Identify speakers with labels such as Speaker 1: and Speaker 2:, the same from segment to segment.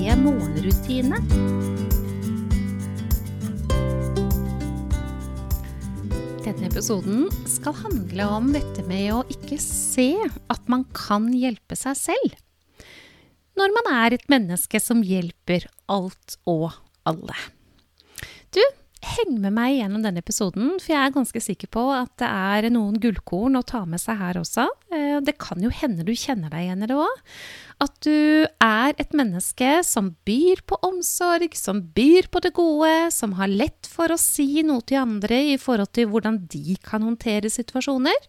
Speaker 1: morgenrutine. Denne episoden skal handle om dette med å ikke se at man kan hjelpe seg selv. Når man er et menneske som hjelper alt og alle. Du, heng med meg gjennom denne episoden, for jeg er ganske sikker på at det er noen gullkorn å ta med seg her også. Eh, det kan jo hende du kjenner deg igjen i det òg. At du er et menneske som byr på omsorg, som byr på det gode, som har lett for å si noe til andre i forhold til hvordan de kan håndtere situasjoner,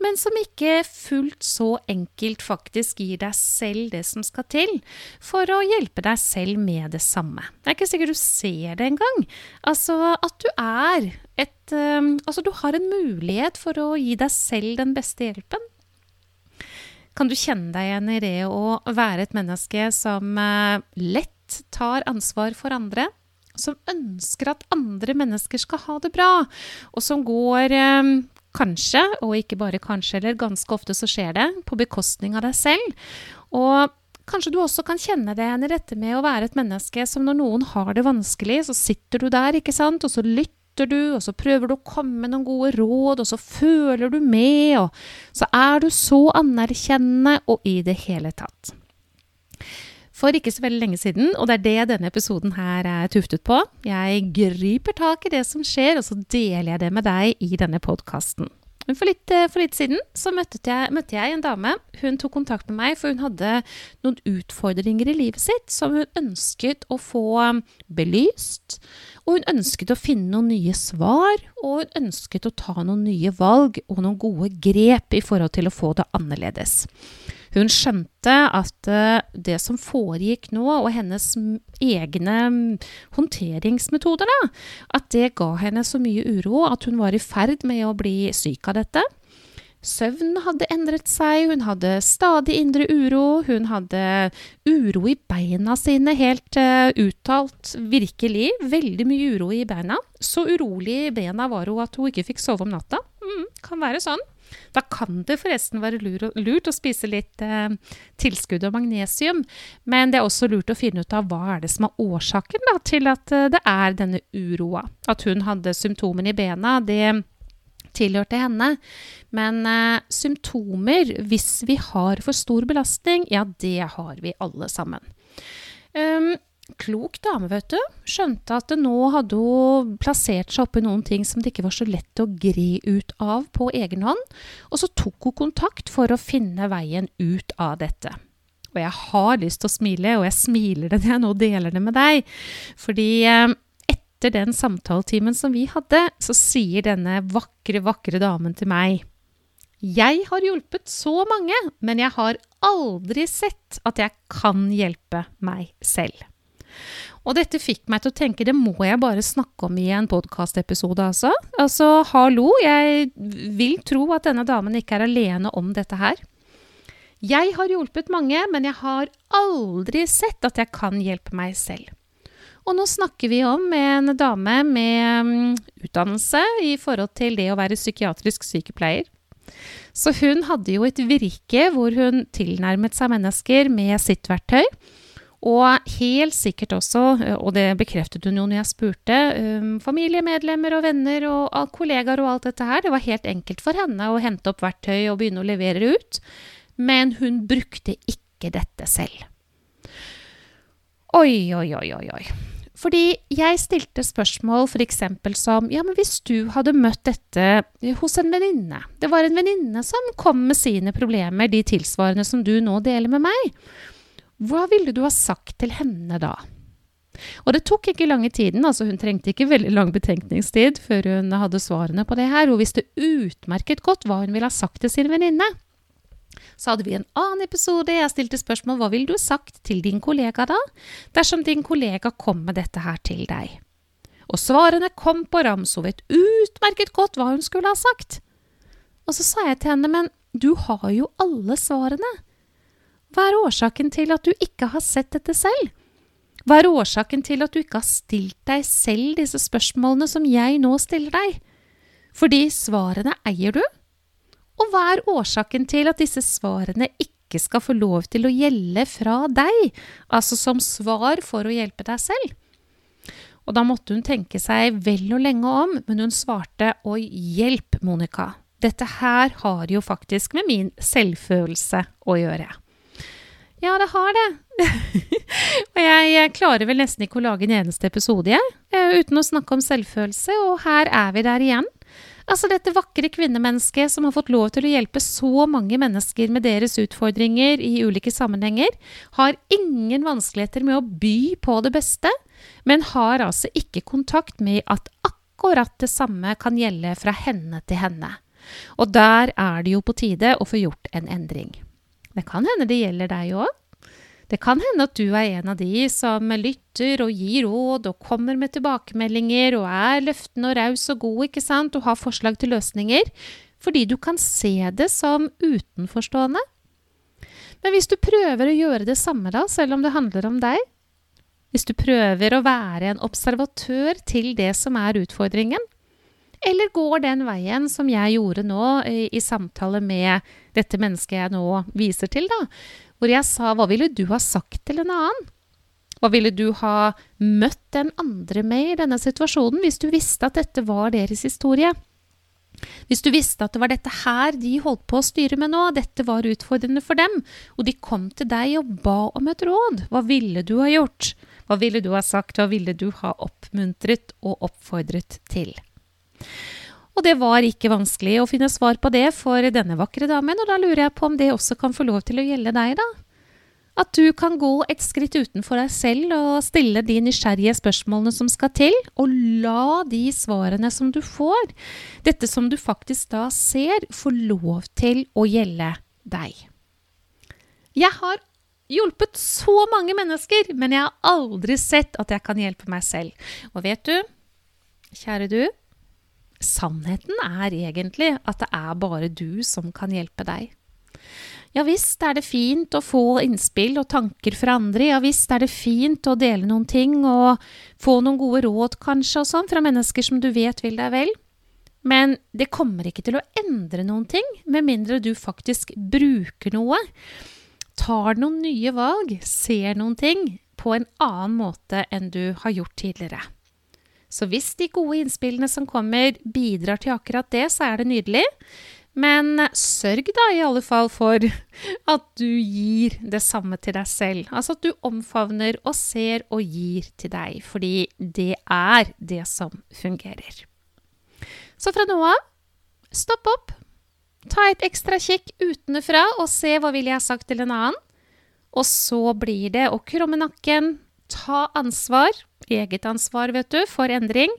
Speaker 1: men som ikke fullt så enkelt faktisk gir deg selv det som skal til for å hjelpe deg selv med det samme. Det er ikke sikkert du ser det engang. Altså at du er et um, Altså du har en mulighet for å gi deg selv den beste hjelpen. Kan du kjenne deg igjen i det å være et menneske som uh, lett tar ansvar for andre? Som ønsker at andre mennesker skal ha det bra, og som går um, kanskje, og ikke bare kanskje, eller ganske ofte så skjer det, på bekostning av deg selv. Og Kanskje du også kan kjenne deg igjen i dette med å være et menneske som når noen har det vanskelig, så sitter du der, ikke sant, og så lytter du, og så prøver du å komme med noen gode råd, og så føler du med, og så er du så anerkjennende og i det hele tatt. For ikke så veldig lenge siden, og det er det denne episoden her er tuftet på, jeg griper tak i det som skjer, og så deler jeg det med deg i denne podkasten. Men for litt, eh, for litt siden så møtte jeg, møtte jeg, en dame. Hun tok kontakt med meg, for hun hadde noen utfordringer i livet sitt som hun ønsket å få um, belyst. Og hun ønsket å finne noen nye svar, og hun ønsket å ta noen nye valg og noen gode grep i forhold til å få det annerledes. Hun skjønte at eh, det som foregikk nå, og hennes egne håndteringsmetoder, da, at det ga henne så mye uro at hun var i ferd med å bli syk av dette. Søvnen hadde endret seg, hun hadde stadig indre uro, hun hadde uro i beina sine, helt uh, uttalt, virkelig. Veldig mye uro i beina. Så urolig i bena var hun at hun ikke fikk sove om natta. Mm, kan være sånn. Da kan det forresten være lurt å spise litt eh, tilskudd av magnesium, men det er også lurt å finne ut av hva er det som er årsaken da, til at eh, det er denne uroa. At hun hadde symptomene i bena, det tilhørte henne. Men eh, symptomer, hvis vi har for stor belastning, ja, det har vi alle sammen. Um, klok dame, vet du. Skjønte at nå hadde hun plassert seg oppi noen ting som det ikke var så lett å gri ut av på egen hånd. Og så tok hun kontakt for å finne veien ut av dette. Og jeg har lyst til å smile, og jeg smiler det når jeg nå deler det med deg. Fordi eh, etter den samtaletimen som vi hadde, så sier denne vakre, vakre damen til meg jeg har hjulpet så mange, men jeg har aldri sett at jeg kan hjelpe meg selv. Og dette fikk meg til å tenke det må jeg bare snakke om i en podkastepisode, altså. Altså, hallo, jeg vil tro at denne damen ikke er alene om dette her. Jeg har hjulpet mange, men jeg har aldri sett at jeg kan hjelpe meg selv. Og nå snakker vi om en dame med um, utdannelse i forhold til det å være psykiatrisk sykepleier. Så hun hadde jo et virke hvor hun tilnærmet seg mennesker med sitt verktøy. Og helt sikkert også, eh, og det bekreftet hun jo når jeg spurte, um, familiemedlemmer og venner og, kollegaer og alt dette her. Det var helt enkelt for henne å hente opp verktøy og begynne å levere det ut. Men hun brukte ikke dette selv. Oi, oi, oi, oi, oi. Fordi jeg stilte spørsmål f.eks. som ja, men hvis du hadde møtt dette hos en venninne Det var en venninne som kom med sine problemer, de tilsvarende som du nå deler med meg. Hva ville du ha sagt til henne da? Og det tok ikke lange tiden, altså hun trengte ikke veldig lang betenkningstid før hun hadde svarene på det her. Hun visste utmerket godt hva hun ville ha sagt til sin venninne. Så hadde vi en annen episode. Jeg stilte spørsmål hva ville du sagt til din kollega da, dersom din kollega kom med dette her til deg. Og svarene kom på rams, hun vet utmerket godt hva hun skulle ha sagt. Og så sa jeg til henne, men du har jo alle svarene. Hva er årsaken til at du ikke har sett dette selv? Hva er årsaken til at du ikke har stilt deg selv disse spørsmålene som jeg nå stiller deg? Fordi svarene eier du. Og hva er årsaken til at disse svarene ikke skal få lov til å gjelde fra deg, altså som svar for å hjelpe deg selv? Og da måtte hun tenke seg vel og lenge om, men hun svarte oi, hjelp, Monica. Dette her har jo faktisk med min selvfølelse å gjøre. Ja, det har det. og jeg, jeg, klarer vel nesten ikke å lage en eneste episode, jeg, eh, uten å snakke om selvfølelse, og her er vi der igjen. Altså dette vakre kvinnemennesket som har fått lov til å hjelpe så mange mennesker med deres utfordringer i ulike sammenhenger, har ingen vanskeligheter med å by på det beste, men har altså ikke kontakt med at akkurat det samme kan gjelde fra henne til henne. Og der er det jo på tide å få gjort en endring. Det kan hende det gjelder deg òg. Det kan hende at du er en av de som lytter og gir råd og kommer med tilbakemeldinger og er løftende og raus og god, ikke sant, og har forslag til løsninger, fordi du kan se det som utenforstående. Men hvis du prøver å gjøre det samme, da, selv om det handler om deg, hvis du prøver å være en observatør til det som er utfordringen, eller går den veien som jeg gjorde nå i, samtale med dette mennesket jeg nå viser til, da, hvor jeg sa hva ville du ha sagt til en annen? Hva ville du ha møtt den andre med i denne situasjonen hvis du visste at dette var deres historie? Hvis du visste at det var dette her de holdt på å styre med nå, dette var utfordrende for dem, og de kom til deg og ba om et råd, hva ville du ha gjort? Hva ville du ha sagt, hva ville du ha oppmuntret og oppfordret til? Og det var ikke vanskelig å finne svar på det for denne vakre damen, og da lurer jeg på om det også kan få lov til å gjelde deg, da? At du kan gå et skritt utenfor deg selv og stille de nysgjerrige spørsmålene som skal til, og la de svarene som du får, dette som du faktisk da ser, få lov til å gjelde deg. Jeg har hjulpet så mange mennesker, men jeg har aldri sett at jeg kan hjelpe meg selv. Og vet du, kjære du, Sannheten er egentlig at det er bare du som kan hjelpe deg. Ja visst er det fint å få innspill og tanker fra andre, ja visst er det fint å dele noen ting og få noen gode råd kanskje og sånn fra mennesker som du vet vil deg vel, men det kommer ikke til å endre noen ting med mindre du faktisk bruker noe, tar noen nye valg, ser noen ting på en annen måte enn du har gjort tidligere. Så hvis de gode innspillene som kommer, bidrar til akkurat det, så er det nydelig. Men sørg da i alle fall for at du gir det samme til deg selv. Altså at du omfavner og ser og gir til deg, fordi det er det som fungerer. Så fra nå av, stopp opp. Ta et ekstra kikk utenfra og se hva ville jeg sagt til en annen. Og så blir det å krumme nakken, ta ansvar, eget ansvar, vet du, for endring,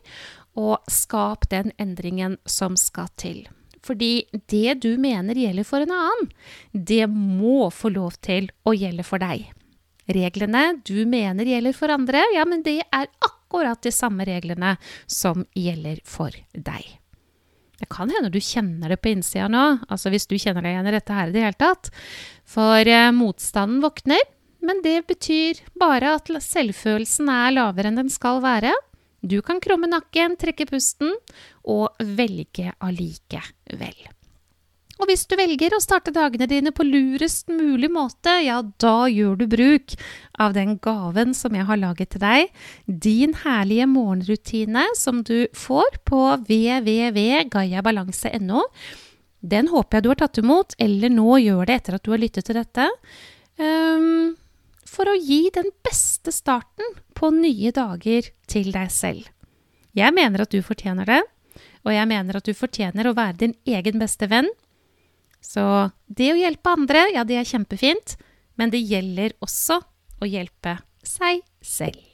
Speaker 1: og skap den endringen som skal til. Fordi det du mener gjelder for en annen, det må få lov til å gjelde for deg. Reglene du mener gjelder for andre, ja, men det er akkurat de samme reglene som gjelder for deg. Det kan hende du kjenner det på innsida nå, altså hvis du kjenner deg igjen i dette her i det hele tatt. For eh, motstanden våkner, men det betyr bare at selvfølelsen er lavere enn den skal være. Du kan krumme nakken, trekke pusten og velge allikevel. Og hvis du velger å starte dagene dine på lurest mulig måte, ja, da gjør du bruk av den gaven som jeg har laget til deg, din herlige morgenrutine som du får på www.gayabalanse.no. Den håper jeg du har tatt imot, eller nå gjør det etter at du har lyttet til dette. Um, for å gi den beste starten på nye dager til deg selv. Jeg mener at du fortjener det, og jeg mener at du fortjener å være din egen beste venn. Så det å hjelpe andre, ja, det er kjempefint, men det gjelder også å hjelpe seg selv.